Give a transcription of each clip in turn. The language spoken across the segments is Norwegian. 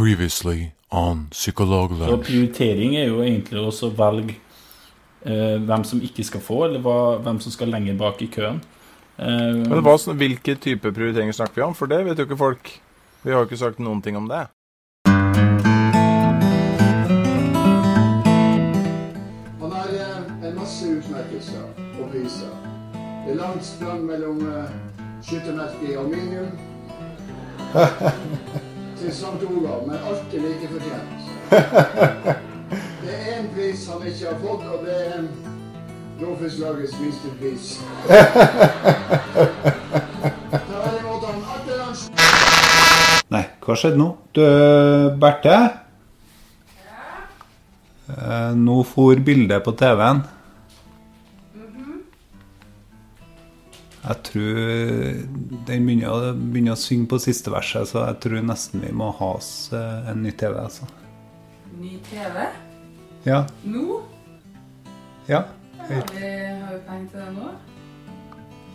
Previously on Så prioritering er jo egentlig også å velge eh, hvem som ikke skal få, eller hva, hvem som skal lenger bak i køen. Eh, Men hva, hvilke type prioriteringer snakker vi om? For det vet jo ikke folk. Vi har jo ikke sagt noen ting om det. Han har eh, en masse utmerkelser og priser. Det er langt sprang mellom eh, skyttermerket i aluminium til St. Olav, men alltid like fortjent. Det er én pris han ikke har fått, og det er Råfisklagets minstepris. Nei, hva skjedde nå? Du, Berthe? Ja? nå for bildet på TV-en. Jeg tror den begynner, begynner å synge på siste verset, så jeg tror nesten vi må ha oss eh, en ny TV. Altså. Ny TV? Ja. Nå? ja. Har vi, har vi penger til det nå?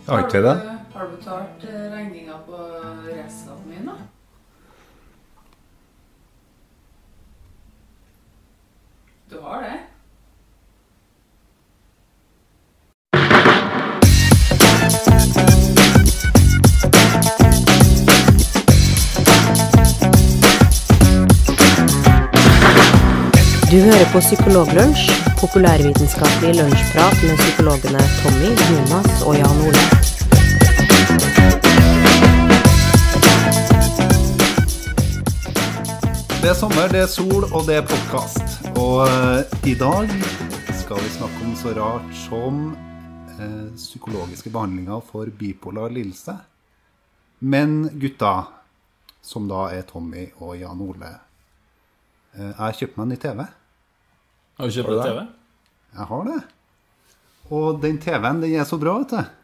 Har ikke det? har du betalt eh, regninga på redskapen min, da? Du har det? Du hører på Psykologlunsj, populærvitenskapelig lunsjprat med psykologene Tommy, Jonas og Jan Ole. Det er sommer, det er sol, og det er podkast. Og eh, i dag skal vi snakke om så rart som eh, psykologiske behandlinger for bipolar lidelse. Men gutta, som da er Tommy og Jan Ole eh, Jeg har kjøpt meg en ny TV. Har du kjøpt deg? TV? Jeg har det. Og den TV-en, den er så bra, vet du.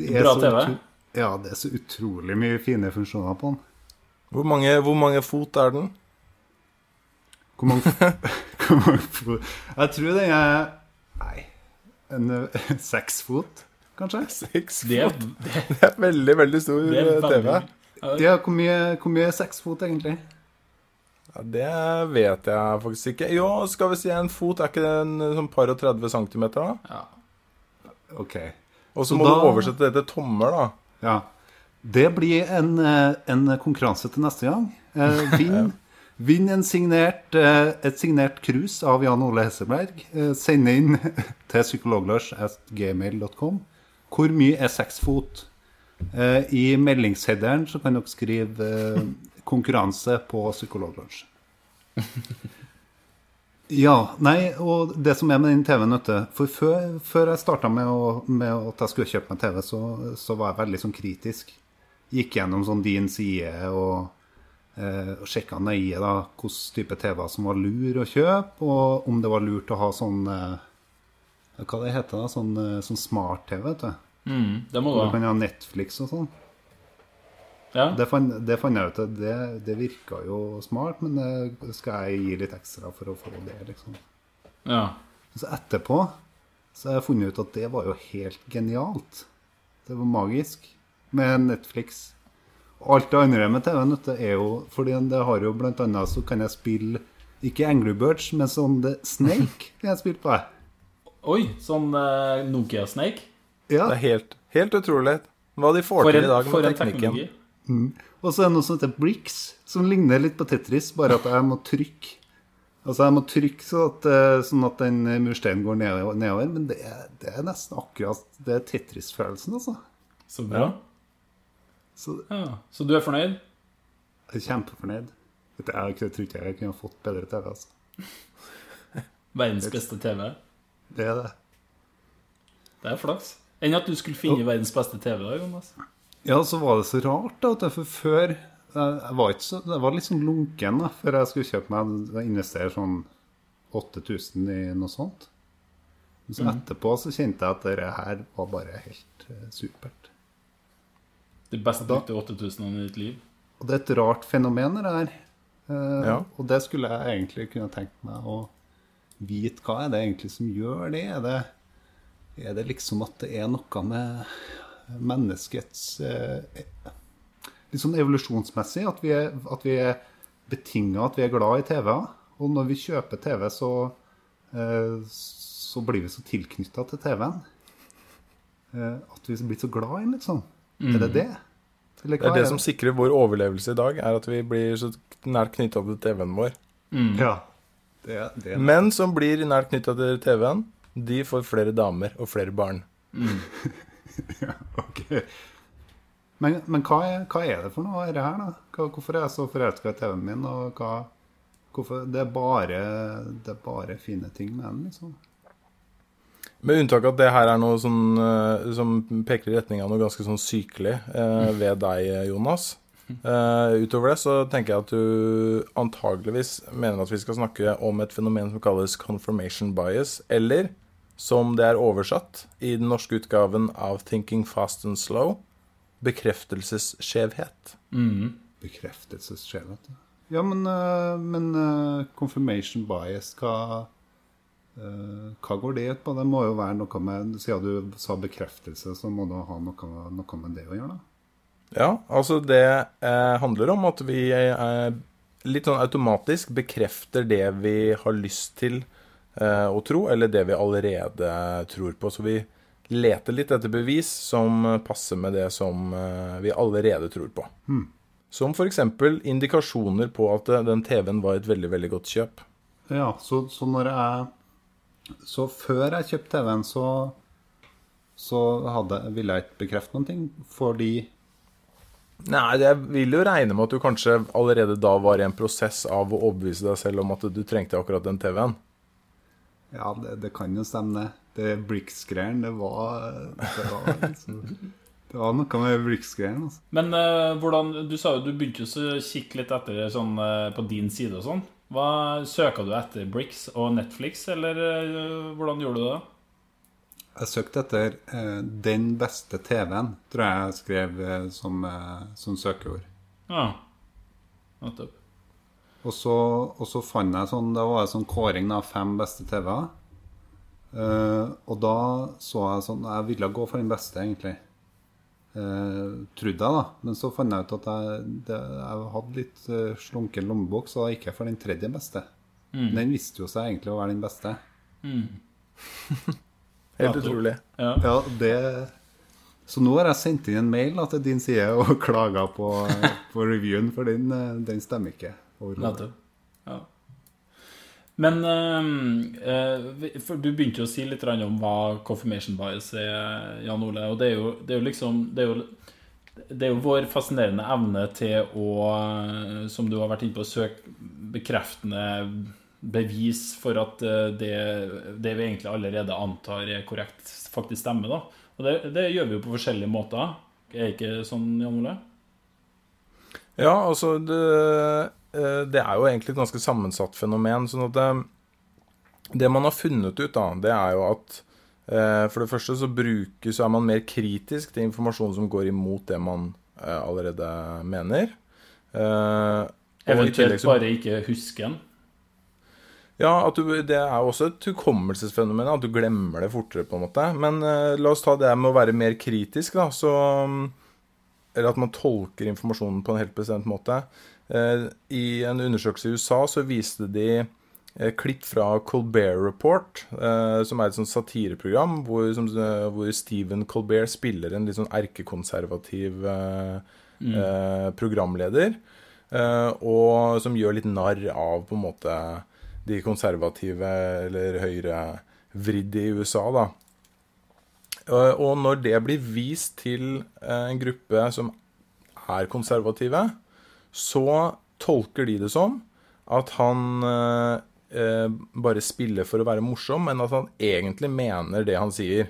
Det er Bra så TV? Ja, det er så utrolig mye fine funksjoner på den. Hvor mange, hvor mange fot er den? Hvor mange, hvor mange fot Jeg tror den er Nei en eh, seks fot, kanskje? Seks Det er, fot. det, Det er veldig, veldig stor det er eh, TV. Ja, hvor mye, hvor mye er seks fot, egentlig? Ja, det vet jeg faktisk ikke. Jo, skal vi si en fot, er ikke det en eh, sånn par og 30 centimeter, Ja. Ok. Og Så må da- du oversette det til tommer, da. Ja. Det blir en, eh, en konkurranse til neste gang. Eh, Vinn vinn en signert, eh, et signert krus av Jan Ole Hesseberg. Eh, Send inn til psykologlars.gmail.com. Hvor mye er seks fot? Eh, I meldingsheaderen så kan dere skrive eh, 'konkurranse på psykologbransjen. Ja, nei, og det som er med den TV-en, For før, før jeg starta med, med at jeg skulle kjøpe meg TV, så, så var jeg veldig sånn kritisk. Gikk gjennom sånn din side og, eh, og sjekka nøye da hvilken type TV-er som var lur å kjøpe, og om det var lurt å ha sånn eh, Hva det heter da? Sånn, eh, sånn smart-TV, vet du. mm, Det må du kan ha Netflix og sånn. Ja. Det fant, det fant jeg ut at det, det virka jo smart, men det skal jeg gi litt ekstra for å få det, liksom. ja. Så etterpå så har jeg funnet ut at det var jo helt genialt. Det var magisk med Netflix. Alt det andre med TV-en er jo Fordi det har jo blant annet så kan jeg spille ikke Angry Birds, men sånn The Snake kan jeg spille på. jeg. Oi, sånn eh, Nokia Snake. Ja. Det er helt, helt utrolig hva de får For til en, i dag for med en teknikken. teknologi. Og så er det noe som heter Bricks, som ligner litt på Tetris, bare at jeg må trykke. Altså jeg må trykke så at, eh, sånn at den mursteinen går nedover, men det er, det er nesten akkurat Det er Tetris-følelsen, altså. Så bra. Så Ja. Så du er fornøyd? jeg er kjempefornøyd. Vet er, Jeg, tror ikke jeg kunne fått bedre TV, altså. Verdens beste TV. Det er det. Det er flaks. Enn at du skulle finne verdens beste TV, da, Jonas. Ja, så var det så rart, da. For før jeg jeg var, ikke så, jeg var litt sånn lunken da, før jeg skulle kjøpe meg jeg investere sånn 8000 i noe sånt. Men så etterpå så kjente jeg at det her var bare helt uh, supert. Det beste brukte 8000 i ditt liv. Og det er et rart fenomen, det der. Uh, Ja. Og det skulle jeg egentlig kunne tenkt meg å vite hva er det egentlig som gjør det. Er det, er det liksom at det er noe med menneskets eh, Litt sånn evolusjonsmessig at vi er, at vi er betinga at vi er glad i TV. Og når vi kjøper TV, så, eh, så blir vi så tilknytta til TV-en. Eh, at vi blir så glad i den, liksom. Er det det? Eller Det er det som sikrer vår overlevelse i dag, er at vi blir så nært knytta til TV-en vår. Ja. Det, er- det, er- Menn som blir nært knytta til TV-en, de får flere damer og flere barn. ok. Men, men hva, er, hva er det for noe er det her, da? Hva, hvorfor er jeg så forelska i TV-en min? Og hva, hvorfor, det, er bare, det er bare fine ting med den, liksom. Med unntak av at det her er noe sånn, som peker i retning av noe ganske sånn sykelig eh, ved deg, Jonas. Eh, utover det så tenker jeg at du antageligvis mener at vi skal snakke om et fenomen som kalles confirmation bias, eller som det er oversatt i den norske utgaven av Thinking Fast and Slow, bekreftelsesskjevhet. Bekreftelsesskjevhet. Ja, men, øh, men øh, confirmation bias, hva, øh, hva går det ut på? Det må jo være noe med Siden du sa bekreftelse, så må det ha noe, noe med det å gjøre, da? Ja, altså det eh, handler om at vi eh, litt sånn automatisk bekrefter det vi har lyst til eh, å tro, eller det vi allerede tror på. Så vi leter litt etter bevis som passer med det som eh, vi allerede tror på. Som f.eks. indikasjoner på at eh, den TV-en var et veldig, veldig godt kjøp. Ja, så, så når jeg Så før jeg kjøpte TV-en, så, så hadde, ville jeg ikke bekrefte noen ting, fordi Nei, jeg vil jo regne med at du kanskje allerede da var i en prosess av å overbevise deg selv om at du trengte akkurat den TV-en. Ja, det, det kan jo stemme, det. Det Brix-greien, det var Det var, liksom, det var noe med Brix-greien, altså. Men uh, hvordan Du sa jo du begynte å kikke litt etter sånn uh, på din side og sånn. Hva Søka du etter Brix og Netflix, eller uh, hvordan gjorde du det? Jeg søkte etter 'Den beste TV-en', tror jeg jeg skrev som, som søkeord. Ja. Nettopp. Og så, og så fant jeg sånn Det var en sånn kåring av fem beste TV-er. Uh, og da så jeg sånn Jeg ville gå for den beste, egentlig. Uh, trodde jeg, da. Men så fant jeg ut at jeg, det, jeg hadde litt uh, slunken lommebok, så da gikk jeg for den tredje beste. Den viste jo seg egentlig å være den beste. Helt utrolig. Ja. Ja, det Så nå har jeg sendt inn en mail da, til din side og klaga på, på reviewen, for den, den stemmer ikke. Nettopp. Ja. Men eh, eh, for Du begynte jo å si litt om hva confirmation bias er, Jan Ole. Og det er jo, det er jo liksom det er jo, det er jo vår fascinerende evne til å, eh, som du har vært inne på, søke bekreftende bevis for at det, det vi egentlig allerede antar er korrekt, faktisk stemmer. da. Og det, det gjør vi jo på forskjellige måter. Er ikke sånn, Jan Ole? Ja, altså det, eh, det er jo egentlig et ganske sammensatt fenomen. sånn at det, det man har funnet ut, da, det er jo at eh, for det første så brukes, så er man mer kritisk til informasjon som går imot det man eh, allerede mener. Eh, Eventuelt tillegg så- bare ikke huske den. Ja, at du, det er jo også et hukommelsesfenomen, at du glemmer det fortere, på en måte. Men eh, la oss ta det med å være mer kritisk, da. Så Eller at man tolker informasjonen på en helt bestemt måte. Eh, I en undersøkelse i USA så viste de eh, klipp fra Colbert Report, eh, som er et sånt satireprogram hvor, som, hvor Stephen Colbert spiller en litt sånn erkekonservativ mm. eh, programleder. og som gjør litt narr av på en måte de konservative eller høyrevridde i USA, da. Og og når det blir vist til eh, en gruppe som er konservative, så tolker de det som at han eh, eh, bare spiller for å være morsom, men at han egentlig mener det han sier.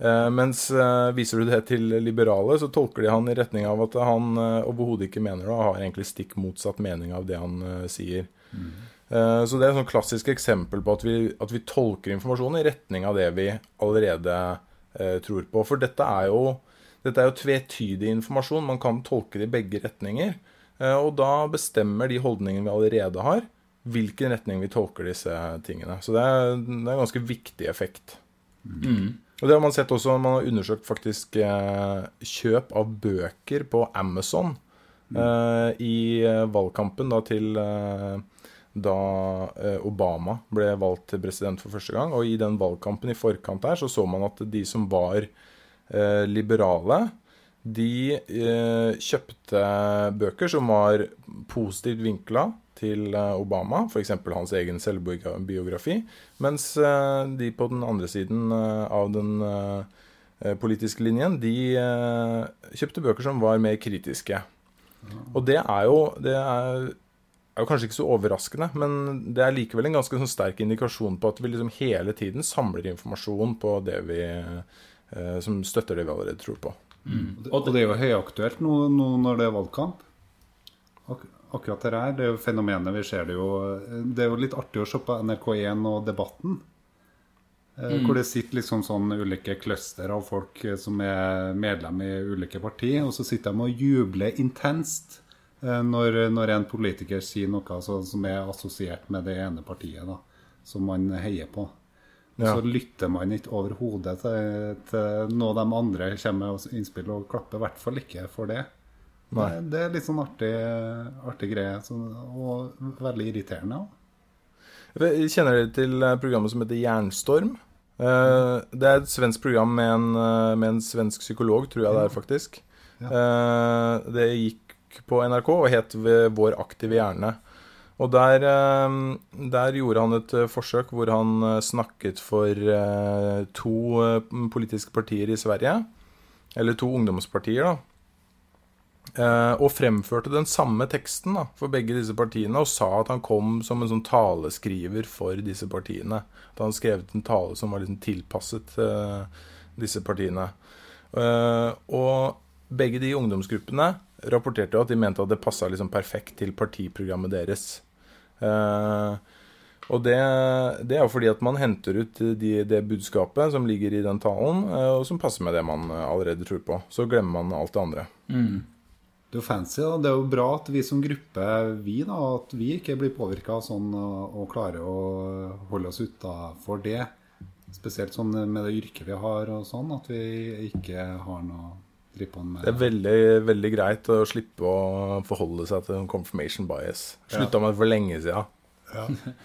Eh, mens eh, viser du det til liberale, så tolker de han i retning av at han eh, overhodet ikke mener det, og har egentlig stikk motsatt mening av det han eh, sier. Eh, Så det er et sånn klassisk eksempel på at vi, at vi tolker informasjonen i retning av det vi allerede eh, tror på. For dette er jo, dette er jo tvetydig informasjon. Man kan tolke det i begge retninger. Eh, og da bestemmer de holdningene vi allerede har, hvilken retning vi tolker disse tingene. Så det er, det er en ganske viktig effekt. Og det har man sett også, man har undersøkt faktisk eh, kjøp av bøker på Amazon. eh, i eh, valgkampen da til eh, da eh, Obama ble valgt til president for første gang. Og i den valgkampen i forkant der så så man at de som var eh, liberale, de eh, kjøpte bøker som var positivt vinkla til Obama, f.eks. hans egen selvbiografi, mens eh, de på den andre siden av den politiske linjen, de kjøpte bøker som var mer kritiske. Og det er jo det er, er jo kanskje ikke så overraskende, men det er likevel en ganske sånn sterk indikasjon på at vi liksom hele tiden samler informasjon på det vi eh, som støtter det vi allerede tror på. Og det er jo høyaktuelt nå, nå når det er valgkamp. Ak akkurat det her, det er jo fenomenet vi ser det jo Det er jo litt artig å se på NRK1 og Debatten. eh, Hvor det sitter liksom sånn ulike cluster av folk eh, som er medlem i ulike partier. Og så sitter de og jubler intenst eh, når, når en politiker sier noe altså, som er assosiert med det ene partiet da, som man heier på. Ja. så lytter man ikke overhodet til, til noe de andre kommer med innspill, og klapper i hvert fall ikke for det. Det, det er litt sånn artig, artig greie, så, og veldig irriterende. også. Kjenner dere til eh, programmet som heter Jernstorm? Eh, Det er et svensk program med en, eh, med en svensk psykolog, tror jeg det er faktisk. Ja. Det gikk på NRK og het Vår aktive hjerne. Og der, eh, der gjorde han et eh, forsøk hvor han eh, snakket for to politiske partier i Sverige. Eller to ungdomspartier, da. Og fremførte den samme teksten da, for begge disse partiene, og sa at han kom som en sånn taleskriver for disse partiene. At han skrevet en tale som var liksom tilpasset disse partiene. Og begge de ungdomsgruppene rapporterte jo at de mente at det passa liksom perfekt til partiprogrammet deres. Eh, og det, det er jo fordi at man henter ut de, det budskapet som ligger i den talen, eh, og som passer med det man allerede tror på. Så glemmer man alt det andre. Det er jo fancy, da. Det er jo bra at vi som gruppe, vi da, at vi ikke blir påvirka sånn og, og klarer å holde oss utafor det. Spesielt sånn med det yrket vi har og sånn, at vi ikke har noe Det er veldig, veldig greit å slippe å forholde seg til confirmation bias. Slutta med det for lenge siden.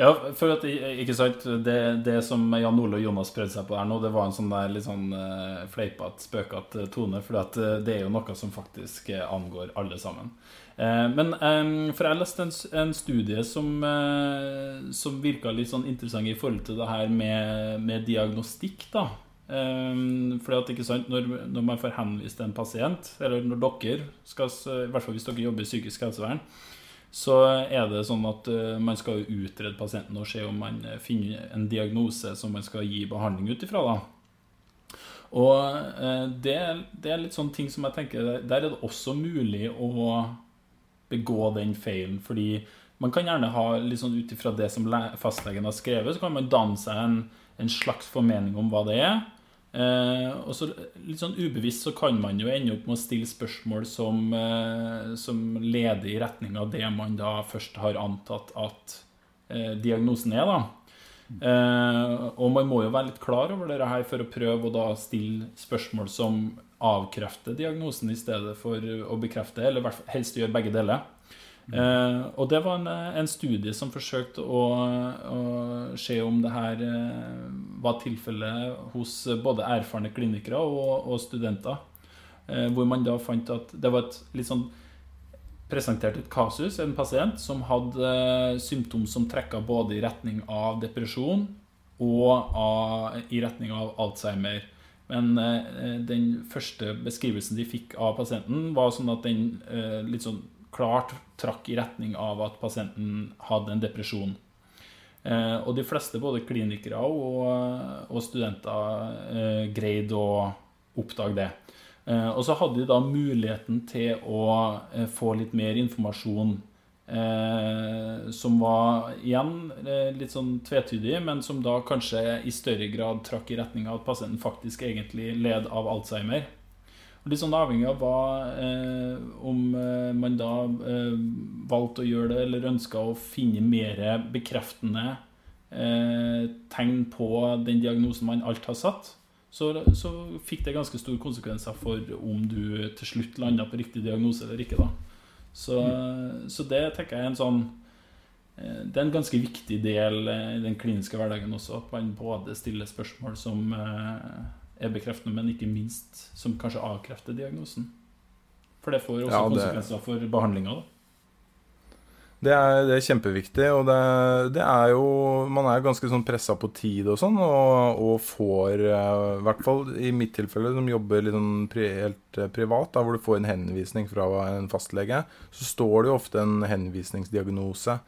Ja, for at, ikke sant, det, det som Jan Ole og Jonas prøvde seg på her nå, det var en sånn der litt sånn uh, fleipete, spøkete tone. For at eh, det er jo noe som faktisk eh, angår alle sammen. Eh, men eh, For jeg leste en, en studie som, uh, som virka litt sånn interessant i forhold til det her med, med diagnostikk, da. Um, fordi at, ikke sant, når, når man får henvist en pasient, eller når dere skal, i hvert fall hvis dere jobber i psykisk helsevern, så er det sånn at eh, man skal utrede pasienten og se om man eh, finner en diagnose som man skal gi behandling ut ifra. Og eh, det, det er litt sånne ting som jeg tenker Der er det også mulig å begå den feilen, fordi man kan gjerne ha litt sånn ut ifra det som fastlegen har skrevet, så kan man danne seg en, en slags formening om hva det er. Eh, og så litt sånn ubevisst så kan man jo ende opp med å stille spørsmål som, eh, som leder i retning av det man da først har antatt at eh, diagnosen er, da. Eh, og man må jo være litt klar over det her for å prøve å da stille spørsmål som avkrefter diagnosen i stedet for å bekrefte, eller helst gjøre begge deler. Eh, og det var en, en studie som forsøkte å, å se om det her eh, var tilfellet hos både erfarne klinikere og, og studenter. Eh, hvor man da fant at det var et litt sånn presentert et kasus, en pasient som hadde eh, symptom som trekka både i retning av depresjon og av, i retning av Alzheimer. Men eh, den første beskrivelsen de fikk av pasienten, var sånn at den eh, litt sånn klart trakk i retning av at pasienten hadde en depresjon. Eh, og de fleste, både klinikere og, og studenter, eh, greide å oppdage det. Eh, og så hadde de da muligheten til å eh, få litt mer informasjon eh, som var igjen eh, litt sånn tvetydig, men som da kanskje i større grad trakk i retning av at pasienten faktisk egentlig led av Alzheimer. Og Litt sånn avhengig av hva, eh, om eh, man da eh, valgte å gjøre det, eller ønska å finne mer bekreftende eh, tegn på den diagnosen man alt har satt, så, så fikk det ganske store konsekvenser for om du til slutt landa på riktig diagnose eller ikke. da. Så, så det tenker jeg er en sånn eh, Det er en ganske viktig del eh, i den kliniske hverdagen også, at man både stiller spørsmål som eh, er bekreftende, men ikke minst som kanskje avkrefter diagnosen. For det får også Ja, det- konsekvenser for behandlinga. da. Det er, det er kjempeviktig, og det, det er jo Man er ganske sånn pressa på tid og sånn, og, og får eh, I hvert fall i mitt tilfelle, som jobber litt sånn pri, helt eh, privat, da, hvor du får en henvisning fra en fastlege, så står det jo ofte en henvisningsdiagnose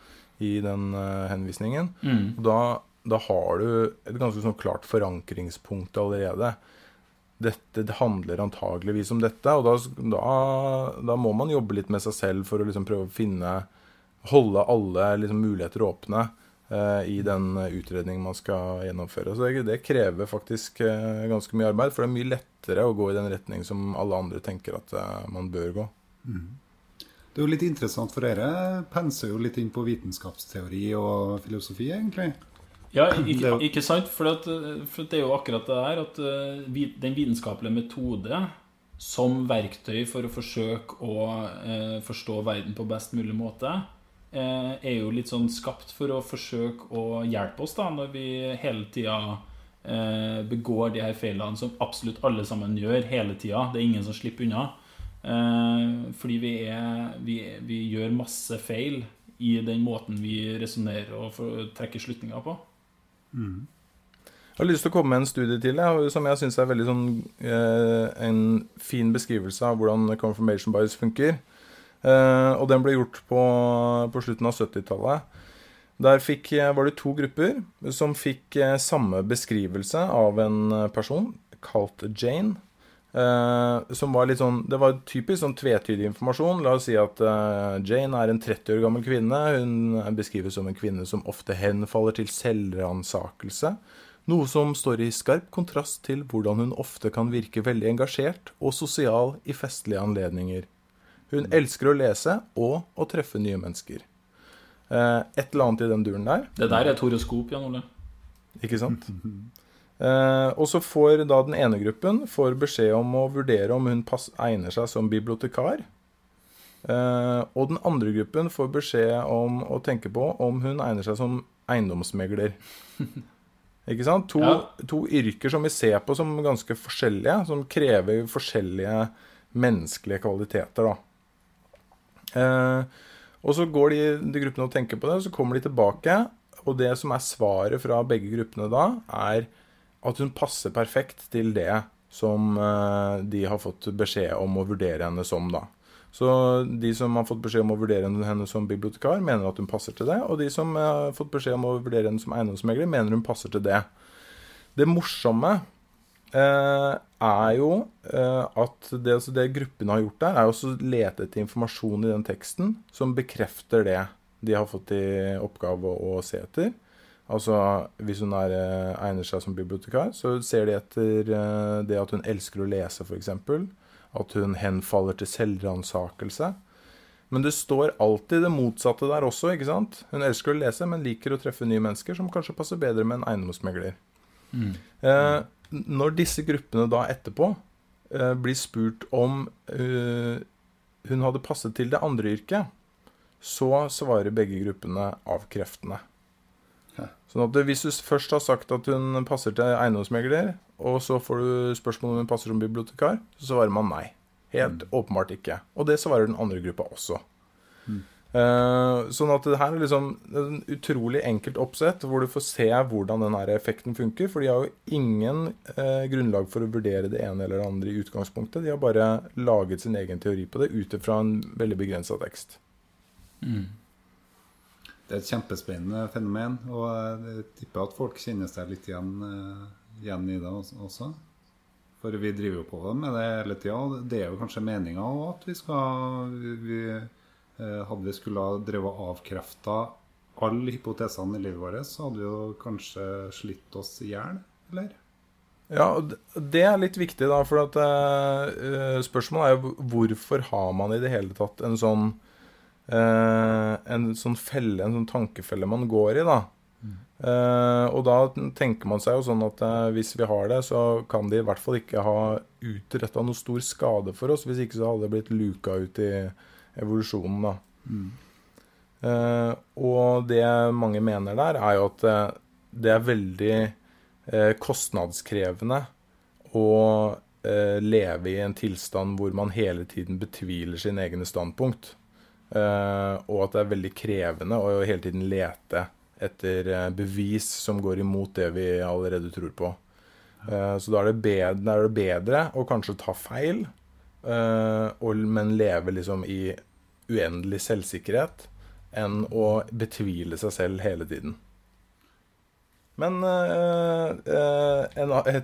i den henvisningen. henvisningen. Og da, da har du et ganske sånn klart forankringspunkt allerede. Dette det handler antageligvis om dette, og da, da, da må man jobbe litt med seg selv for å liksom prøve å finne Holde alle liksom, muligheter åpne eh, i den utredningen man skal gjennomføre. Så det, det krever faktisk eh, ganske mye arbeid, for det er mye lettere å gå i den retning som alle andre tenker at eh, man bør gå. Det er jo litt interessant, for dere penser jo litt inn på vitenskapsteori og filosofi, egentlig. Ja, ikke, ikke sant? For, at, for det er jo akkurat det der at uh, den vitenskapelige metode som verktøy for å forsøke å uh, forstå verden på best mulig måte, uh, er jo litt sånn skapt for å forsøke å hjelpe oss da, når vi hele tida eh, begår de her feilene som absolutt alle sammen gjør hele tida. Det er ingen som slipper unna. Eh, fordi vi, er, vi, vi gjør masse feil i den måten vi resonnerer og trekker slutninger på. Jeg har lyst til å komme med en studie til jeg, som jeg syns er veldig sånn, eh, en fin beskrivelse av hvordan confirmation bias funker. Eh, og den ble gjort på, på slutten av 70-tallet. Der fikk, var det to grupper som fikk eh, samme beskrivelse av en person kalt Jane. Eh, som var litt sånn Det var typisk sånn tvetydig informasjon. La oss si at eh, Jane er en 30 år gammel kvinne. Hun beskrives som en kvinne som ofte henfaller til selvransakelse. Noe som står i skarp kontrast til hvordan hun ofte kan virke veldig engasjert og sosial i festlige anledninger. Hun elsker å lese og å treffe nye mennesker. Eh, et eller annet i den duren der. Det der er et horoskop, Jan Ole. Ikke sant? Eh, og så får da den ene gruppen beskjed om å vurdere om hun pass egner seg som bibliotekar. Eh, og den andre gruppen får beskjed om å tenke på om hun egner seg som eiendomsmegler. Ikke sant? To, Ja. to yrker som vi ser på som ganske forskjellige, som krever forskjellige menneskelige kvaliteter, da. Eh, og så går de, de gruppene og tenker på det, og så kommer de tilbake. Og det som er svaret fra begge gruppene da, er at hun passer perfekt til det som eh, de har fått beskjed om å vurdere henne som, da. Så de som har fått beskjed om å vurdere henne som bibliotekar, mener at hun passer til det. Og de som eh, har fått beskjed om å vurdere henne som eiendomsmegler, mener hun passer til det. Det morsomme eh, er jo eh, at det, altså det gruppen har gjort der, er å lete etter informasjon i den teksten som bekrefter det de har fått i oppgave å, å se etter. Altså, Hvis hun er, eh, egner seg som bibliotekar, så ser de etter eh, det at hun elsker å lese, f.eks. At hun henfaller til selvransakelse. Men det står alltid det motsatte der også. ikke sant? Hun elsker å lese, men liker å treffe nye mennesker, som kanskje passer bedre med en eiendomsmegler. Eh, når disse gruppene da etterpå eh, blir spurt om eh, hun hadde passet til det andre yrket, så svarer begge gruppene avkreftende. Sånn at Hvis du først har sagt at hun passer til eiendomsmegler, og så får du spørsmål om hun passer som bibliotekar, så svarer man nei. Helt åpenbart ikke. Og det svarer den andre gruppa også. Eh, sånn at det her er liksom en utrolig enkelt oppsett, hvor du får se hvordan den effekten funker. For de har jo ingen eh, grunnlag for å vurdere det ene eller det andre i utgangspunktet. De har bare laget sin egen teori på det ut ifra en veldig begrensa tekst. Det er et kjempespennende fenomen, og jeg tipper at folk kjenner seg litt igjen, eh, igjen i det også-. For vi driver jo på med det hele tida, og det er jo kanskje meninga òg at vi skal vi, eh, Hadde vi skulle ha drevet avkrefta alle hypotesene i livet vårt, så hadde vi jo kanskje slitt oss i hjel, eller? Ja, det er litt viktig, da. For at eh, spørsmålet er jo hvorfor har man i det hele tatt en sånn En sånn felle, en sånn tankefelle man går i, da. Eh, og da tenker man seg jo sånn at eh, hvis vi har det, så kan de i hvert fall ikke ha utretta noe stor skade for oss. Hvis ikke så hadde det blitt luka ut i evolusjonen, da. Eh, og det mange mener der, er jo at eh, det er veldig eh, kostnadskrevende å eh, leve i en tilstand hvor man hele tiden betviler sine egne standpunkt. Eh, og at det er veldig krevende å hele tiden lete etter eh, bevis som går imot det vi allerede tror på. Eh, så da er, bedre, er det bedre å kanskje ta feil, men leve liksom i uendelig selvsikkerhet enn å betvile seg selv hele tiden. Men et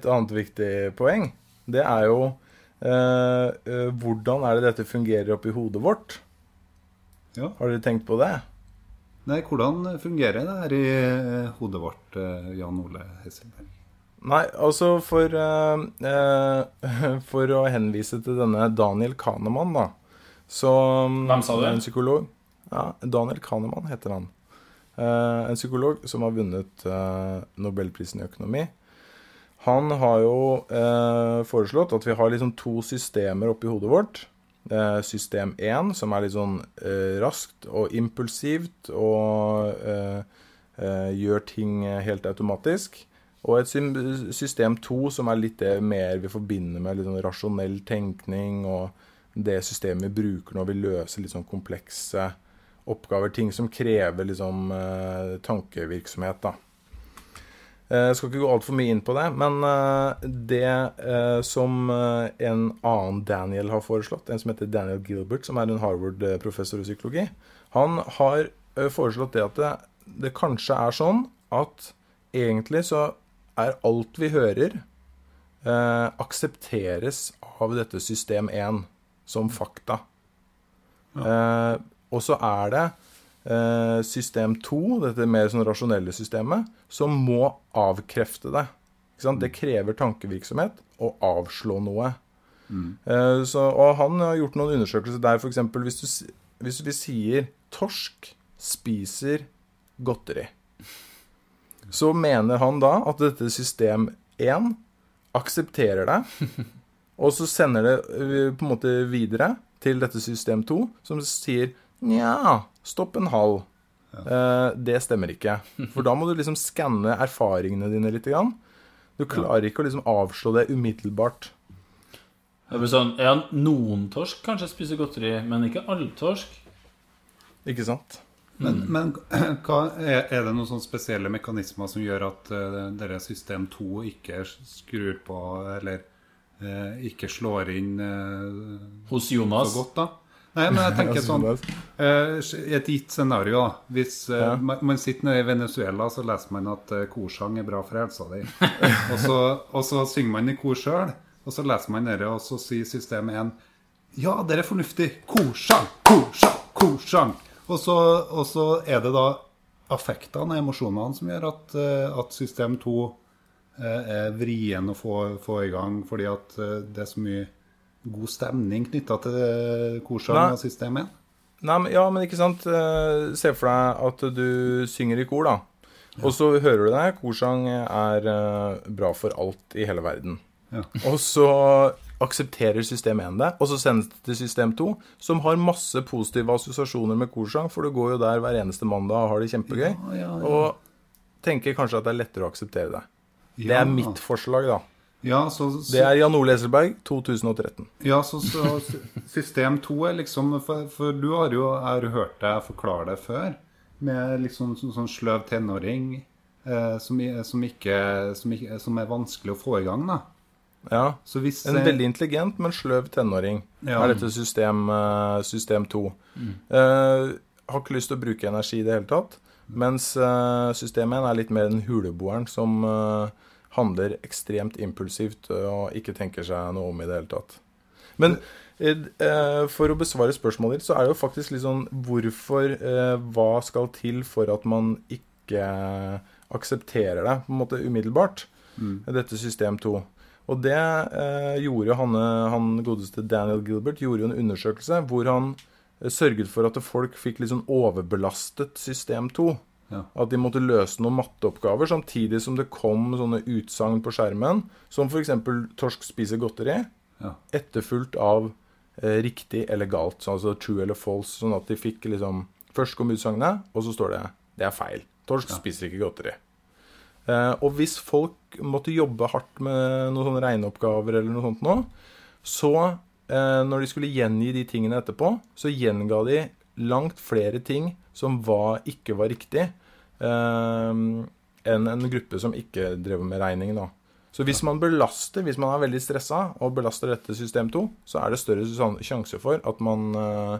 annet viktig poeng, det er jo hvordan er det dette fungerer oppi hodet vårt? Ja. Har dere tenkt på det? Nei, hvordan fungerer det her i eh, hodet vårt, eh, Jan Ole Hesselberg? Nei, altså for eh, eh, For å henvise til denne Daniel Kahneman, da. Så Hvem sa det? En psykolog. Ja, Daniel Kahneman heter han. Eh, en psykolog som har vunnet eh, Nobelprisen i økonomi. Han har jo eh, foreslått at vi har liksom to systemer oppi hodet vårt. Eh, system 1, som er litt sånn eh, raskt og impulsivt og eh, gjør ting helt automatisk. Og et system 2 som er litt det mer vi forbinder med litt sånn rasjonell tenkning, og det systemet vi bruker når vi løser litt sånn komplekse oppgaver. Ting som krever liksom tankevirksomhet, da. Eh, Jeg skal ikke gå altfor mye inn på det, men eh, det eh, som eh, en annen Daniel har foreslått, en som heter Daniel Gilbert, som er en Harvard-professor i psykologi, han har eh, foreslått det at det, det kanskje er sånn at egentlig så er alt vi hører, eh, aksepteres av dette system 1 som fakta. Eh, og så er det eh, system 2, dette mer sånn rasjonelle systemet, som må avkrefte det. Det krever tankevirksomhet å avslå noe. Mm. så, og han har gjort noen undersøkelser der f.eks. Hvis, du hvis vi sier 'torsk spiser godteri', så mener han da at dette system 1 aksepterer det, og så sender det eh, på en måte videre til dette system 2, som sier Nja, stopp en halv. Eh, det stemmer ikke. For da må du liksom skanne erfaringene dine litt. Grann. Du klarer ikke å liksom avslå det umiddelbart. Det blir sånn, ja, Noen torsk kanskje spiser godteri, men ikke alle torsk. Ikke sant? Men, men hva, er, det noen sånne spesielle mekanismer som gjør at uh, dere system 2 ikke skrur på, eller uh, ikke slår inn uh, Hos så Jonas. godt, da? Nei, men jeg tenker sånn eh, et gitt scenario, da. Hvis eh, Ja. man, man sitter nede i Venezuela, så leser man at eh, korsang er bra for helsa di. og, så, og så synger man i kor sjøl, og så leser man dette, og så sier systemet 1 Ja, det er fornuftig. Korsang, korsang, korsang. Og så, og så er det da affektene, emosjonene, som gjør at, at system 2 eh, er vrien å få, få i gang, fordi at det er så mye god stemning knytta til eh, korsang Nei. og system 1. Nei, men, ja, men ikke sant. Eh, Se for deg at du synger i kor, da. Og så hører du det. Korsang er eh, bra for alt i hele verden. Ja. Og så aksepterer system 1 det, og så sendes det til system 2, som har masse positive assosiasjoner med korsang, for du går jo der hver eneste mandag og har det kjempegøy, ja. og tenker kanskje at det er lettere å akseptere det. Det er mitt forslag, da. Ja, så, så, Det er Jan Ole Eselberg, 2013. ja, så, så system 2 er liksom For, for du har jo har hørt deg forklare det før, med liksom sånn, sånn sløv tenåring eh, som, som, ikke, som, ikke, som er vanskelig å få i gang, da. Ja. Så hvis En veldig intelligent, men sløv tenåring Ja. er dette system, eh, system 2. Eh, har ikke lyst til å bruke energi i det hele tatt. Mens eh, system 1 er litt mer den huleboeren som eh, handler ekstremt impulsivt og ikke tenker seg noe om i det hele tatt. Men eh, eh, for å besvare spørsmålet ditt, så er det jo faktisk litt sånn Hvorfor eh, Hva skal til for at man ikke aksepterer det på en måte umiddelbart? Dette system 2. Og det eh, gjorde han, han godeste Daniel Gilbert gjorde jo en undersøkelse hvor han eh, sørget for at folk fikk litt sånn overbelastet system 2. Ja. At de måtte løse noen matteoppgaver samtidig som det kom sånne utsagn på skjermen, som f.eks. 'torsk spiser godteri', Ja. etterfulgt av eh, riktig eller galt, så altså true eller false, sånn at de fikk liksom Først kom utsagnet, og så står det 'det er feil'. Torsk spiser ikke godteri. Eh, og hvis folk måtte jobbe hardt med noen sånne regneoppgaver eller noe sånt nå, så eh, når de skulle gjengi de tingene etterpå, så gjenga de langt flere ting som var, ikke var riktig, eh, enn en gruppe som ikke drev med regning. da. Så hvis man belaster, hvis man er veldig stressa og belaster dette system 2, så er det større sjanse for at man eh,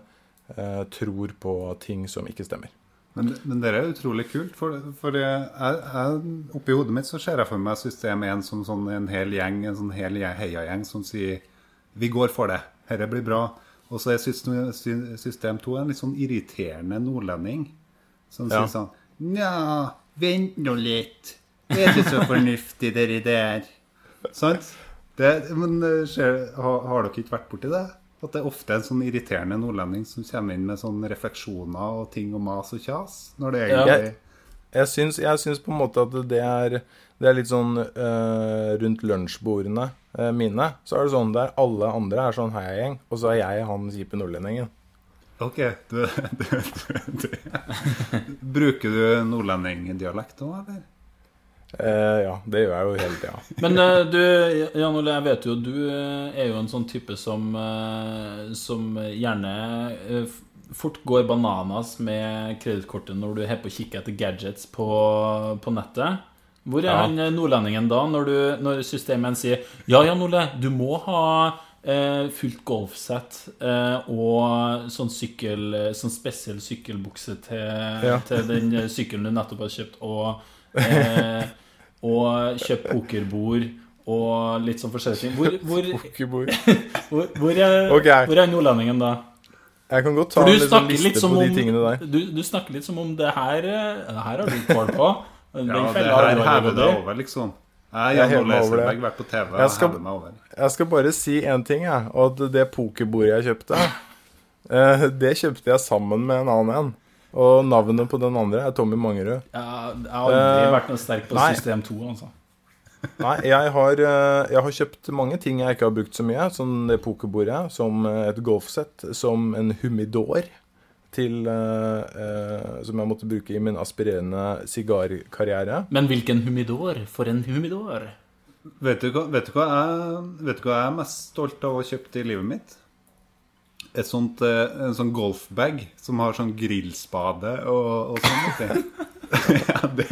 eh, tror på ting som ikke stemmer. Men, men det er utrolig kult. For, for jeg, jeg, oppi hodet mitt så ser jeg for meg system 1 som sånn en hel gjeng, en sånn hel heiagjeng som sier Vi går for det. Dette blir bra. Og så er system, sy- 2 en litt sånn irriterende nordlending som Ja. sier sånn Nja, vent nå litt. Det er ikke så fornuftig, det der. Sant? Det, men eh, ser, har, har dere ikke vært borti det? At det er ofte en sånn irriterende nordlending som kommer inn med sånne refleksjoner og ting og mas og kjas? Når det Ja. Jeg syns, jeg syns på en måte at det er, det er litt sånn uh, rundt lunsjbordene uh, mine. Så er det sånn der alle andre er sånn heiagjeng, og så er jeg han kjipe nordlendingen. Ok, du, du, du, du. Bruker du nordlendingdialekt nå, eller? Uh, ja, det gjør jeg jo hele tida. Men uh, du, Jan Ole, jeg vet jo du er jo en sånn type som, uh, som gjerne fort går bananas med kredittkortet når du er på å kikke etter gadgets på, på nettet. Hvor er Ja. han eh, nordlendingen da, når, du, når systemet sier Ja, Jan Ole, du må ha eh, fullt golfsett eh, og sånn sykkel eh, Sånn spesiell sykkelbukse til, Ja. til den eh, sykkelen du nettopp har kjøpt, og, eh, og kjøpt pokerbord og litt sånn forskjellige ting. Hvor, hvor, hvor, hvor, er, okay. hvor er nordlendingen da? Jeg kan godt ta en litt liste som på de tingene der. du, du snakker litt som om det her eh, Det her har du kål på. Den Ja, det her hever det over, liksom. Jeg Jeg Ole meg over det. Eselberg, vært på TV Jeg skal- over. Jeg skal bare si én ting, jeg. Og at det pokerbordet jeg kjøpte, eh, det kjøpte jeg sammen med en annen en. Og navnet på den andre er Tommy Mangerud. Ja, jeg har aldri Eh, vært noe sterk på nei. system 2, altså. Nei, jeg har, eh, jeg har kjøpt mange ting jeg ikke har brukt så mye. Som det pokerbordet, som eh, et golfsett, som en humidor til eh, eh, Som jeg måtte bruke i min aspirerende sigarkarriere. Men hvilken humidor? For en humidor. Vet du, hva, vet, du hva jeg, vet du hva jeg er mest stolt av å ha kjøpt i livet mitt? Et sånt, en sånn golfbag som har sånn grillspade og, og sånn. ja, det,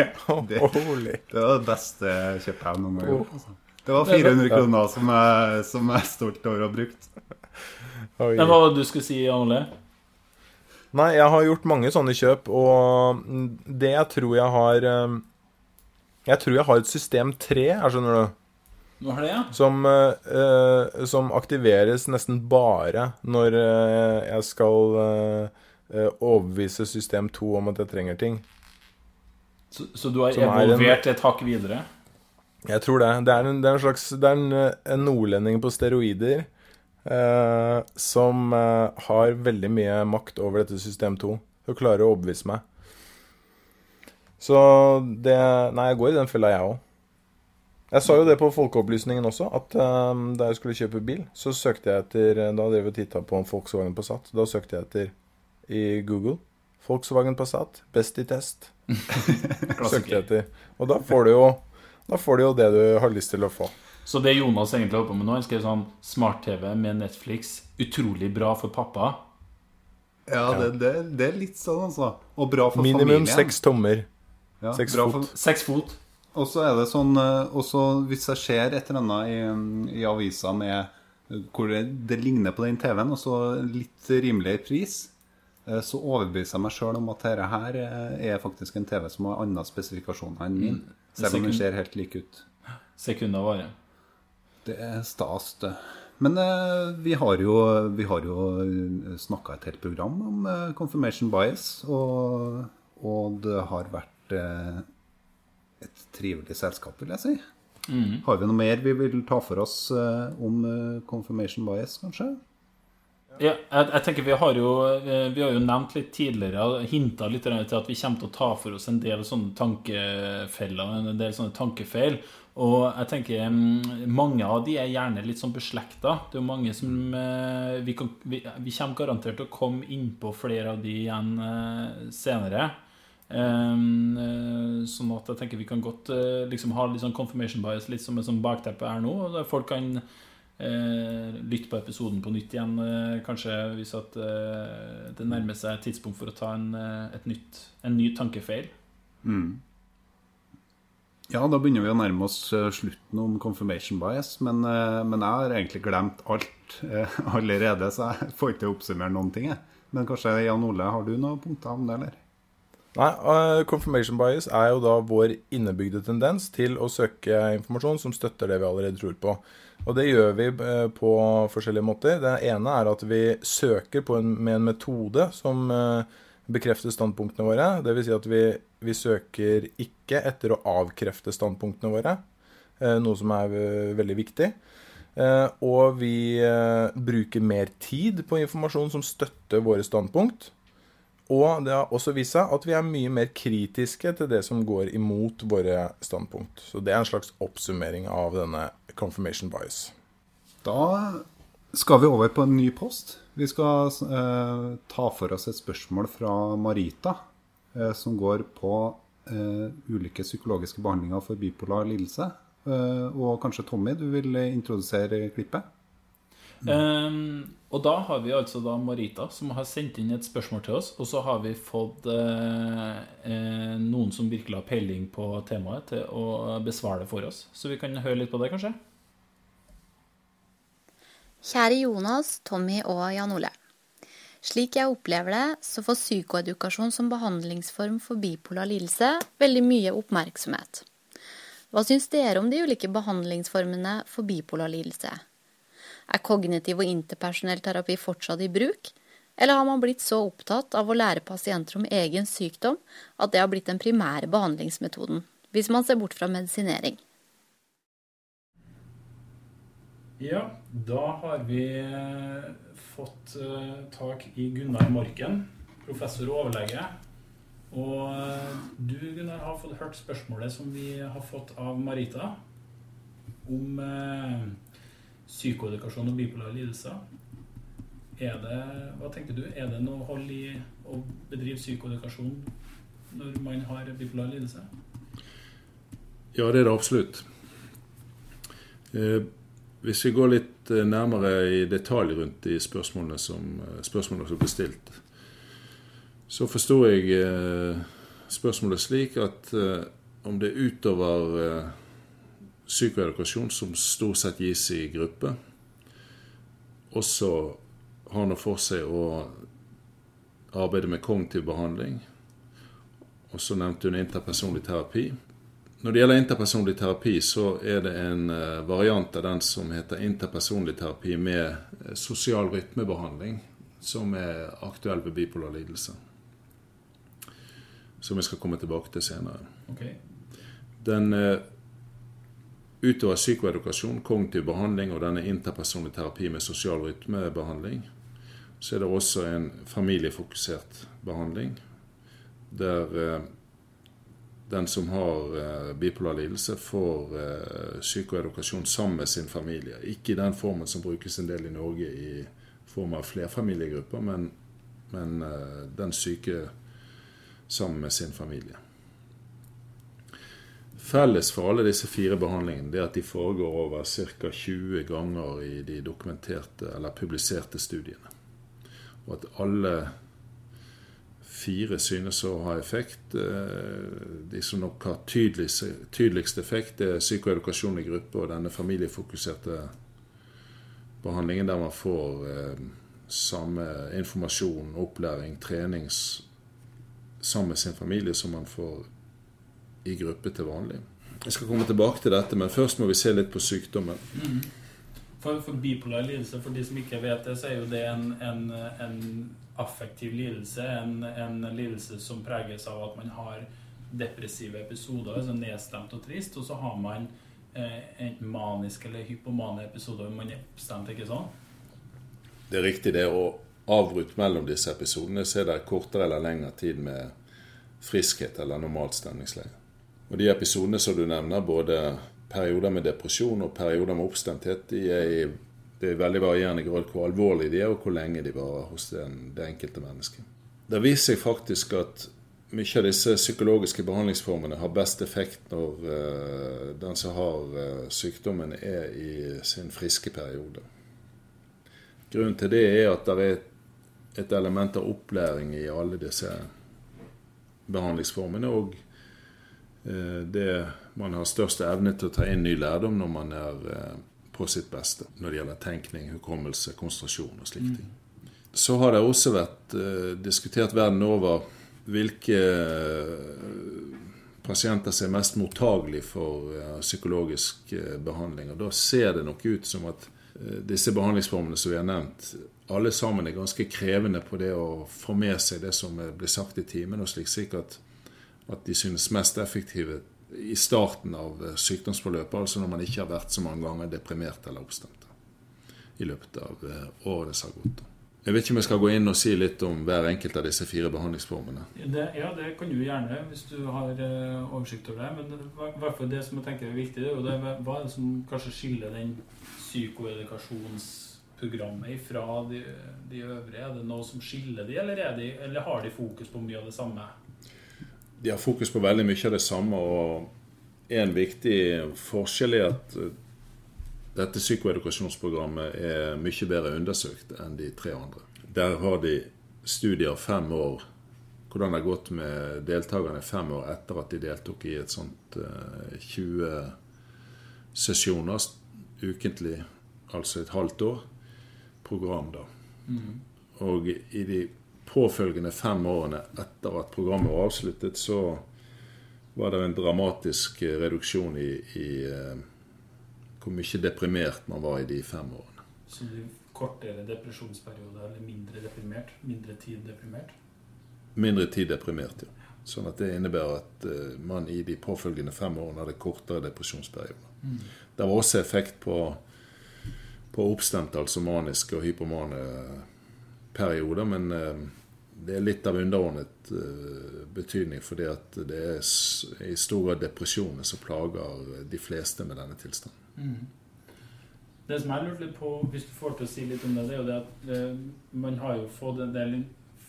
det, det var det beste kjøpet jeg noen gang har gjort. Altså. Det var 400 kroner som jeg, som jeg er stolt over å ha brukt. Oi. Hva var det du skulle si, Anne Nei, jeg har gjort mange sånne kjøp, og det jeg tror jeg har eh, Jeg tror jeg har et system 3, her, skjønner du. Nå har det, ja. Som, eh, eh, som aktiveres nesten bare når uh, jeg skal eh, eh, overbevise system 2 om at jeg trenger ting. Så, så du har er evolvert et hakk videre? Jeg tror det. Det er en, det er en slags Det er en, eh, en nordlending på steroider eh, som eh, har veldig mye makt over dette system 2. Og klarer å overbevise meg. Så det Nei, jeg går i den fella, jeg òg. Jeg sa jo det på Folkeopplysningen også, at eh, da jeg skulle kjøpe bil, så søkte jeg etter Da drev jeg og titta på en Volkswagen Passat. Da søkte jeg etter i Google Volkswagen Passat, best i test. søkte etter. Og da får du jo da får du jo det du har lyst til å få. Så det Jonas egentlig holder på med nå, han skrev sånn Smart-TV med Netflix. Utrolig bra for pappa. Ja, det, det, det er litt sånn, altså. Og bra for Minimum familien. seks tommer. Ja, seks fot. For, Seks fot. og så er det sånn eh, også Hvis jeg ser et eller annet i, i avisa med hvor det, det ligner på den TV-en, og så litt rimeligere pris, så overbeviser jeg meg sjøl om at dette her eh, er faktisk en TV som har andre spesifikasjoner enn min. Selv om den ser helt lik ut. Sekunder varer. Det er stas, det. Men eh, vi har jo, vi har jo snakka et helt program om eh, confirmation bias, og, og det har vært eh, et trivelig selskap, vil jeg si. Har vi noe mer vi vil ta for oss eh, om eh, confirmation bias, kanskje? Ja, jeg, jeg tenker Vi har jo eh, Vi har jo nevnt litt tidligere, hinta litt til at vi kommer til å ta for oss en del sånne tankefeller, en del sånne tankefeil. Og jeg tenker mm, mange av de er gjerne litt sånn beslekta. Det er jo mange som eh, vi, kan, vi, vi kommer garantert til å komme innpå flere av de igjen eh, senere. Um, eh, sånn at jeg tenker vi kan godt liksom ha litt sånn confirmation bias litt som et sånn bakteppe her nå. Folk kan eh, lytte på episoden på nytt igjen, eh, kanskje hvis at eh, det nærmer seg et tidspunkt for å ta en, nytt, en ny tankefeil. Ja, da begynner vi å nærme oss slutten om confirmation bias. Men, men jeg har egentlig glemt alt allerede, så jeg får ikke til å oppsummere noen ting. Men kanskje Jan Ole, har du noen punkter om det, eller? Nei, uh, confirmation bias er jo da vår innebygde tendens til å søke informasjon som støtter det vi allerede tror på. Og det gjør vi eh, på forskjellige måter. Det ene er at vi søker en, med en metode som uh, bekrefter standpunktene våre. Dvs. Si at vi, vi søker ikke etter å avkrefte standpunktene våre, noe som er veldig viktig. Og vi bruker mer tid på informasjon som støtter våre standpunkt. Og det har også vist seg at vi er mye mer kritiske til det som går imot våre standpunkt. Så det er en slags oppsummering av denne confirmation bias. Da skal vi over på en ny post. Vi skal eh, ta for oss et spørsmål fra Marita, eh, som går på eh, ulike psykologiske behandlinger for bipolar lidelse. Eh, og kanskje Tommy, du vil introdusere klippet? Um, og da har vi altså da Marita som har sendt inn et spørsmål til oss. Og så har vi fått eh, eh, noen som virkelig har peiling på temaet, til å besvare det for oss. Så vi kan høre litt på det, kanskje? Kjære Jonas, Tommy og Jan Ole. Slik jeg opplever det, så får psykoedukasjon som behandlingsform for bipolar lidelse veldig mye oppmerksomhet. Hva syns dere om de ulike behandlingsformene for bipolar lidelse? Er kognitiv og interpersonell terapi fortsatt i bruk, eller har man blitt så opptatt av å lære pasienter om egen sykdom at det har blitt den primære behandlingsmetoden, hvis man ser bort fra medisinering? Ja, da har vi eh, fått eh, tak i Gunnar Morken, professor og overlege. Og eh, du, Gunnar, har fått hørt spørsmålet som vi har fått av Marita om psykoedukasjon og bipolare lidelser. Er det, hva tenker du, er det noe hold i å bedrive psykoedukasjon når man har bipolar lidelse? Ja, det er det absolutt. Eh, hvis vi går litt eh, nærmere i detalj rundt de spørsmålene som, eh, spørsmålene som ble stilt, så forsto jeg spørsmålet slik at om det utover eh, psykoedukasjon, som stort sett gis i gruppe, også har noe for seg å arbeide med kognitiv behandling. Og så nevnte hun interpersonlig terapi. Når det gjelder interpersonlig terapi, så er det en eh, variant av den som heter interpersonlig terapi med eh, sosial rytmebehandling, som er aktuell ved bipolar lidelse. Som vi skal komme tilbake til senere. Okay. Den eh, utover psykoedukasjon, kognitiv behandling og denne interpersonlig terapi med sosial rytmebehandling, så er det også en familiefokusert behandling der eh, den som har eh, bipolar lidelse, får eh, psykoedukasjon sammen med sin familie. Ikke i den formen som brukes en del i Norge i form av flerfamiliegrupper, men, men den syke sammen med sin familie. Felles for alle disse fire behandlingene det er at de foregår over ca. 20 ganger i de dokumenterte eller publiserte studiene. Og at alle fire synes å ha effekt. Eh, De som nok har tydeligst, tydeligst effekt, er psykoedukasjon i gruppe og denne familiefokuserte behandlingen der man får eh, samme informasjon, opplæring, trening sammen med sin familie som man får i gruppe til vanlig. Jeg skal komme tilbake til dette, men først må vi se litt på sykdommen. For, for bipolar lidelse, for de som ikke vet det, så er jo det en, en, en affektiv lidelse. En, en lidelse som preges av at man har depressive episoder, altså nedstemt og trist. Og så har man eh, enten maniske eller hypomane episoder hvor man er oppstemt, ikke sånn? Det er riktig det. Og avbrutt mellom disse episodene så er det kortere eller lengre tid med friskhet eller normalt stemningsleie. Og de episodene som du nevner, både perioder med depresjon og perioder med oppstemthet, de er i, det er veldig varierende grad hvor alvorlige de er, og hvor lenge de varer hos den, det enkelte mennesket. Det viser seg faktisk at mye av disse psykologiske behandlingsformene har best effekt når uh, den som har uh, sykdommen, er i sin friske periode. Grunnen til det er at det er et element av opplæring i alle disse behandlingsformene. Og det man har størst evne til å ta inn ny lærdom når man er eh, på sitt beste. Når det gjelder tenkning, hukommelse, konsentrasjon og slike ting. Så har det også vært eh, diskutert verden over hvilke pasienter som er mest mottagelige for psykologisk behandling. Og da ser det nok ut som at disse behandlingsformene som vi har nevnt, alle sammen er ganske krevende på det å få med seg det som blir sagt i timen, og slik sikkert at de synes mest effektive i starten av sykdomsforløpet, altså når man ikke har vært så mange ganger deprimert eller oppstemt i løpet av året som har gått. Jeg vet ikke om jeg skal gå inn og si litt om hver enkelt av disse fire behandlingsformene. Det, ja, det kan du gjerne hvis du har uh, oversikt over det. Men i hvert det som jeg tenker er viktig, det er jo det, hva er det som kanskje skiller den psykoedukasjonsprogrammet fra de, de øvrige? Er det noe som skiller de, eller, de, eller har de fokus på mye av det samme? De har fokus på veldig mye av det samme. og En viktig forskjell er at dette psykoedukasjonsprogrammet er mye bedre undersøkt enn de tre andre. Der har de studier fem år hvordan det har gått med deltakerne fem år etter at de deltok i et sånt 20 sesjoner ukentlig, altså et halvt år, program. da. Mm. Og i de påfølgende fem årene etter at programmet var avsluttet, så var det en dramatisk reduksjon i, i uh, hvor mye deprimert man var i de fem årene. Så det kortere depresjonsperiode eller mindre deprimert? Mindre tid deprimert? Mindre tid deprimert, ja. Sånn at det innebærer at uh, man i de påfølgende fem årene hadde kortere depresjonsperioder. Mm. Det var også effekt på, på oppstemte, altså maniske og hypomane perioder, men uh, det er litt av underordnet uh, betydning, fordi at det er i stor grad depresjoner som plager de fleste med denne tilstanden. Mm. Det som jeg lurte litt på, hvis du får til å si litt om det, det er jo det at man har jo fått en del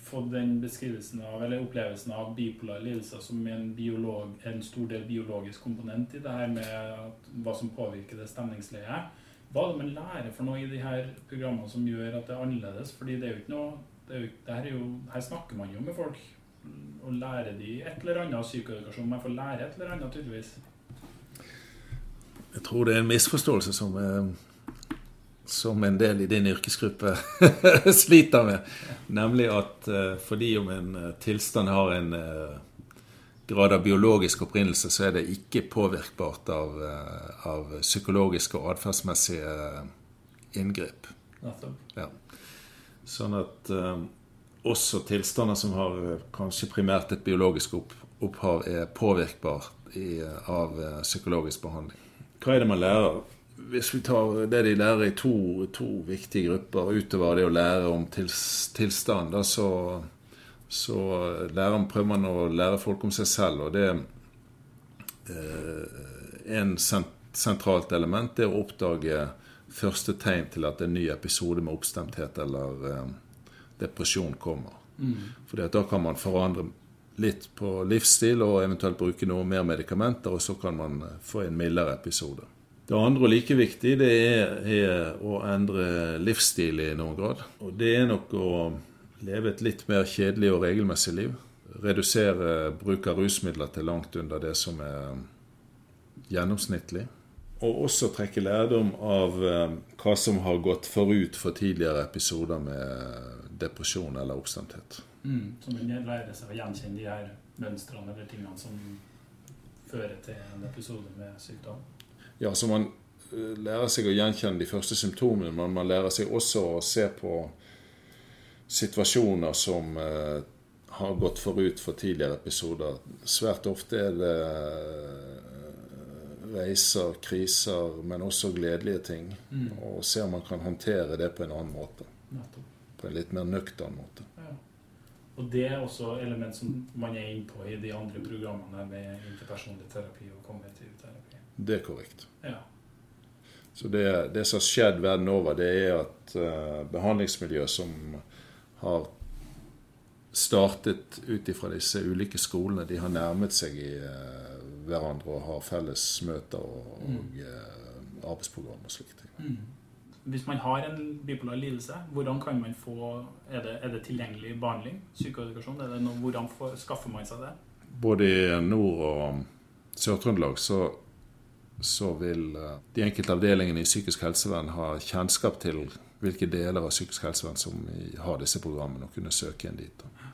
fått den beskrivelsen av, eller opplevelsen av bipolar lidelser som en, biolog, en stor del biologisk komponent i det her med hva som påvirker det stemningsleiet. Hva er det man lærer for noe i de her programmene som gjør at det er annerledes? Fordi det er jo ikke noe jo, jo, her snakker man jo med folk. Og lærer de et eller annet psykoedukasjon. Man får lære et eller annet, tydeligvis. Jeg tror det er en misforståelse som er som en del i din yrkesgruppe sliter med. Nemlig at uh, fordi om en uh, tilstand har en grad av biologisk opprinnelse, så er det ikke påvirkbart av, av psykologiske og atferdsmessige inngrep. Ja. Sånn at også tilstander som har kanskje primært et biologisk opp, opphav, er påvirkbart i, av psykologisk behandling. Hva er det man lærer? hvis vi tar det de lærer i to, to viktige grupper, utover det å lære om tils, tilstand, da, så, så lærer, prøver man å lære folk om seg selv. Og det eh, en sentralt element er å oppdage første tegn til at en ny episode med oppstemthet eller eh, depresjon kommer. Mm. For da kan man forandre litt på livsstil og eventuelt bruke noe mer medikamenter, og så kan man få en mildere episode. Det andre og like viktig det er, er, å endre livsstil i noen grad. Og det er nok å leve et litt mer kjedelig og regelmessig liv. Redusere bruk av rusmidler til langt under det som er gjennomsnittlig. Og også trekke lærdom av eh, hva som har gått forut for tidligere episoder med depresjon eller oppstemthet. Mm, så man lærer seg å gjenkjenne de her mønstrene eller tingene som fører til en episode med sykdom? ja, så man eh, lærer seg å gjenkjenne de første symptomene, men man lærer seg også å se på situasjoner som eh, har gått forut for tidligere episoder. Svært ofte er det eh, reiser, kriser, men også gledelige ting. Mm. Og se om man kan håndtere det på en annen måte. På en litt mer nøktern måte. Ja. Og det er også element som man er inne på i de andre programmene med interpersonlig terapi og kognitiv terapi. Det er korrekt. Ja. Så det, det som har skjedd verden over, det er at uh, behandlingsmiljø som har startet ut ifra disse ulike skolene, de har nærmet seg i uh, hverandre og har felles møter og, og uh, arbeidsprogram og slike ting. Mm. Hvis man har en bipolar lidelse, hvordan kan man få Er det, er det tilgjengelig behandling? Psykoedukasjon? Noe, hvordan får, skaffer man seg det? Både i Nord- og Sør-Trøndelag så, så vil uh, de enkelte avdelingene i psykisk helsevern ha kjennskap til hvilke deler av psykisk helsevern som har disse programmene, og kunne søke inn dit. Da.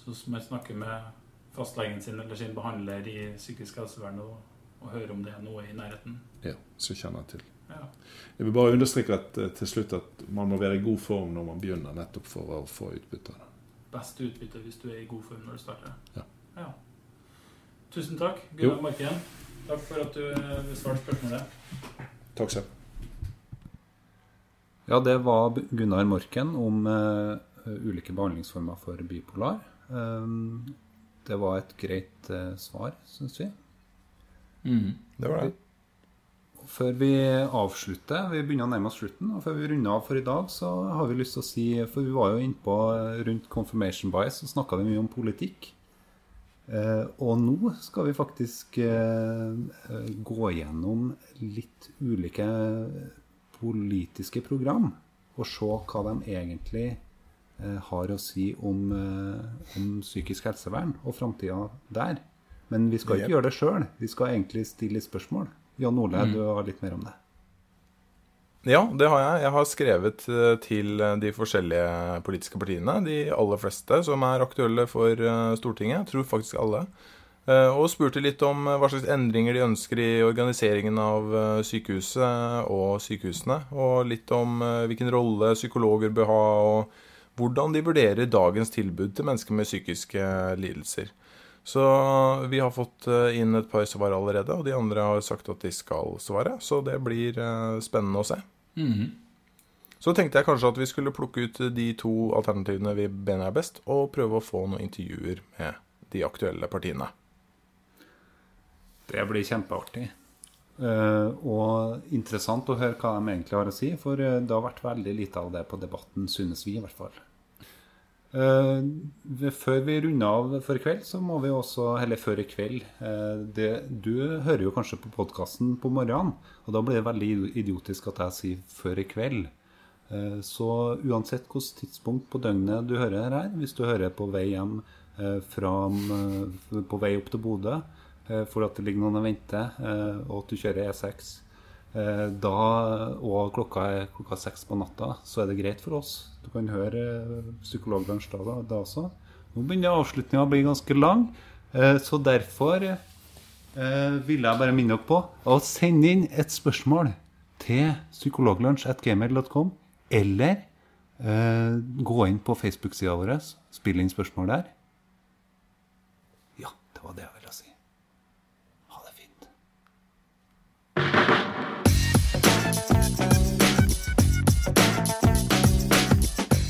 Så man snakker med fastlegen sin eller sin behandler i psykisk helsevern og, og hører om det er noe i nærheten. Ja, så kjenner jeg til. Ja. Jeg vil bare understreke at, eh, til slutt at man må være i god form når man begynner, nettopp for å få utbytte av det. Best utbytte hvis du er i god form når du starter. Ja. Ja. Tusen takk, Gunnar Marken. Takk for at du eh, besvarte spørsmålet. Takk selv. Ja, det var Gunnar Morken om eh, ulike behandlingsformer for bipolar. Um, det var et greit eh, svar, syns vi. Det var det. Før vi avslutter, vi begynner å nærme oss slutten, og før vi runder av for i dag, så har vi lyst til å si For vi var jo innpå eh, rundt confirmation bias, så snakka vi mye om politikk. Eh, og nå skal vi faktisk gå gjennom litt ulike politiske program og se hva de egentlig eh, har å si om, eh, om psykisk helsevern og framtida der. Men vi skal ikke gjøre det sjøl. Vi skal egentlig stille spørsmål. Jan Ole, Mm. du har litt mer om det. Ja, det har jeg. Jeg har skrevet eh, til de forskjellige politiske partiene, de aller fleste som er aktuelle for Stortinget, jeg tror faktisk alle, og spurte litt om eh, hva slags endringer de ønsker i organiseringen av eh, sykehuset og sykehusene, og litt om eh, hvilken rolle psykologer bør ha, og hvordan de vurderer dagens tilbud til mennesker med psykiske lidelser. Så vi har fått eh, inn et par svar allerede, og de andre har sagt at de skal svare. Så det blir eh, spennende å se. Så tenkte jeg kanskje at vi skulle plukke ut de to alternativene vi mener er best, og prøve å få noen intervjuer med de aktuelle partiene. Det blir kjempeartig. Eh, og interessant å høre hva de egentlig har å si, for eh, det har vært veldig lite av det på debatten, synes vi i hvert fall. Eh, før vi runder av for i kveld, så må vi også Eller før i kveld det, Du hører jo kanskje på podkasten på morgenen, og da blir det veldig idiotisk at jeg sier 'før i kveld'. Så uansett hvilket tidspunkt på døgnet du hører her, hvis du hører på vei hjem fra, på vei opp til Bodø for at det ligger noen og venter, eh, og at du kjører E6 eh, da, og klokka er klokka seks på natta, så er det greit for oss. Du kan høre eh, da, da, også. Nå begynner avslutninga å bli ganske lang, eh, så derfor eh, vil jeg bare minne dere på å sende inn et spørsmål til psykologlunsj.gmail.com, eller eh, gå inn på Facebook-sida vår, spill inn spørsmål der. Ja, det var det jeg